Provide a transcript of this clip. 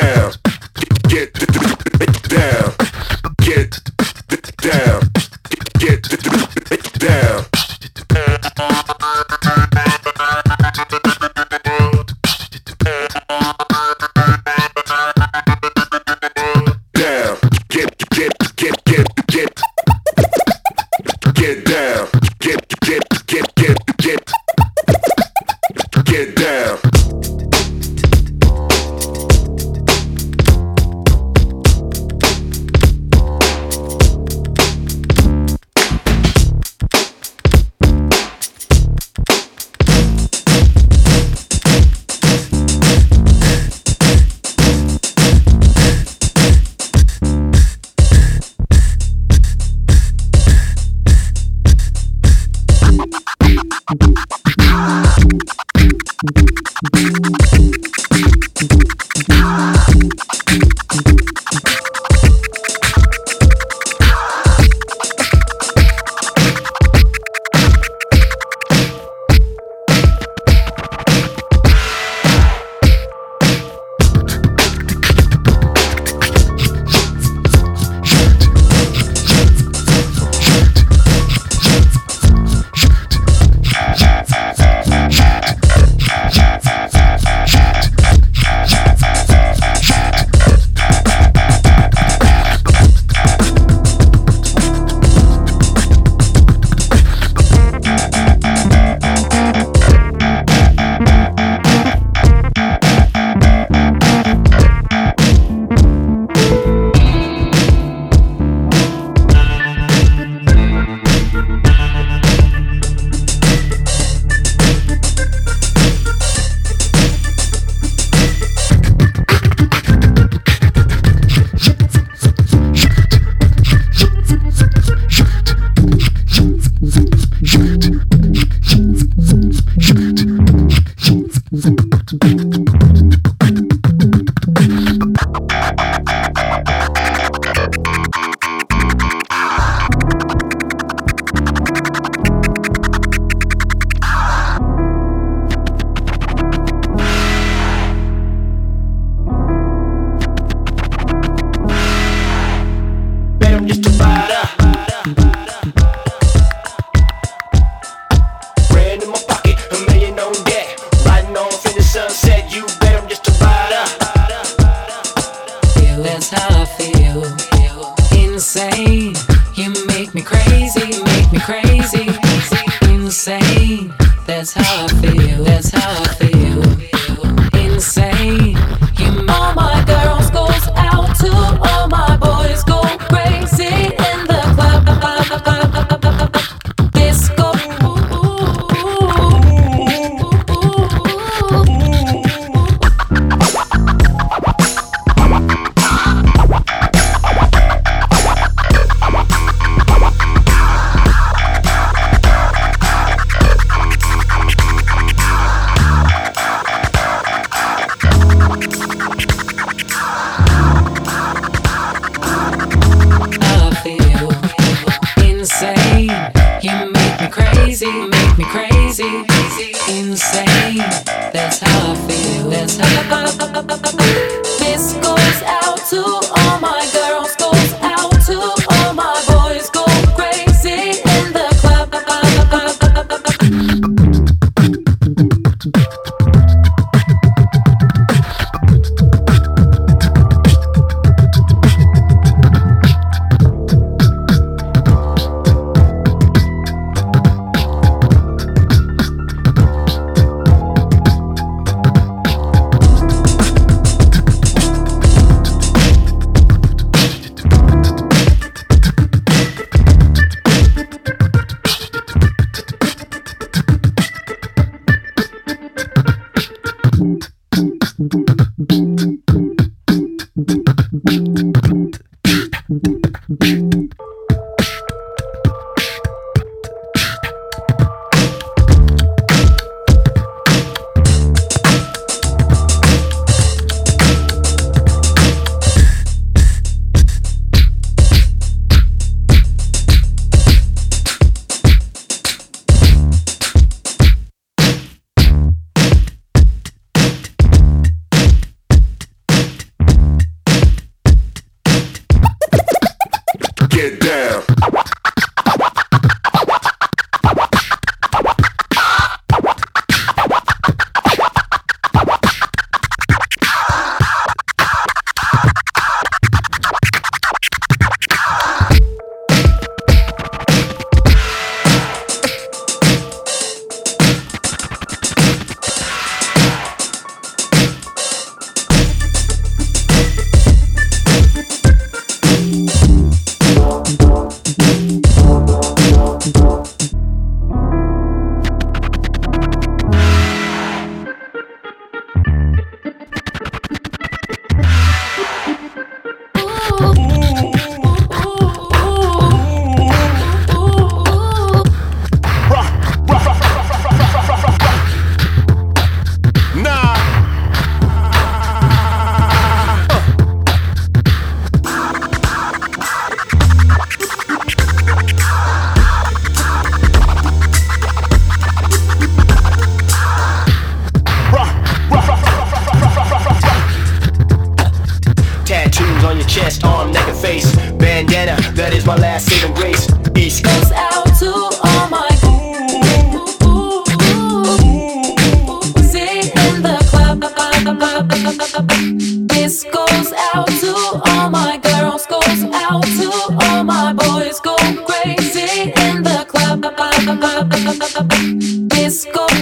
down. Get down. That's how I feel. That's how This goes out to This goes out to all my girls, goes out to all my boys. Go crazy in the club. Nah.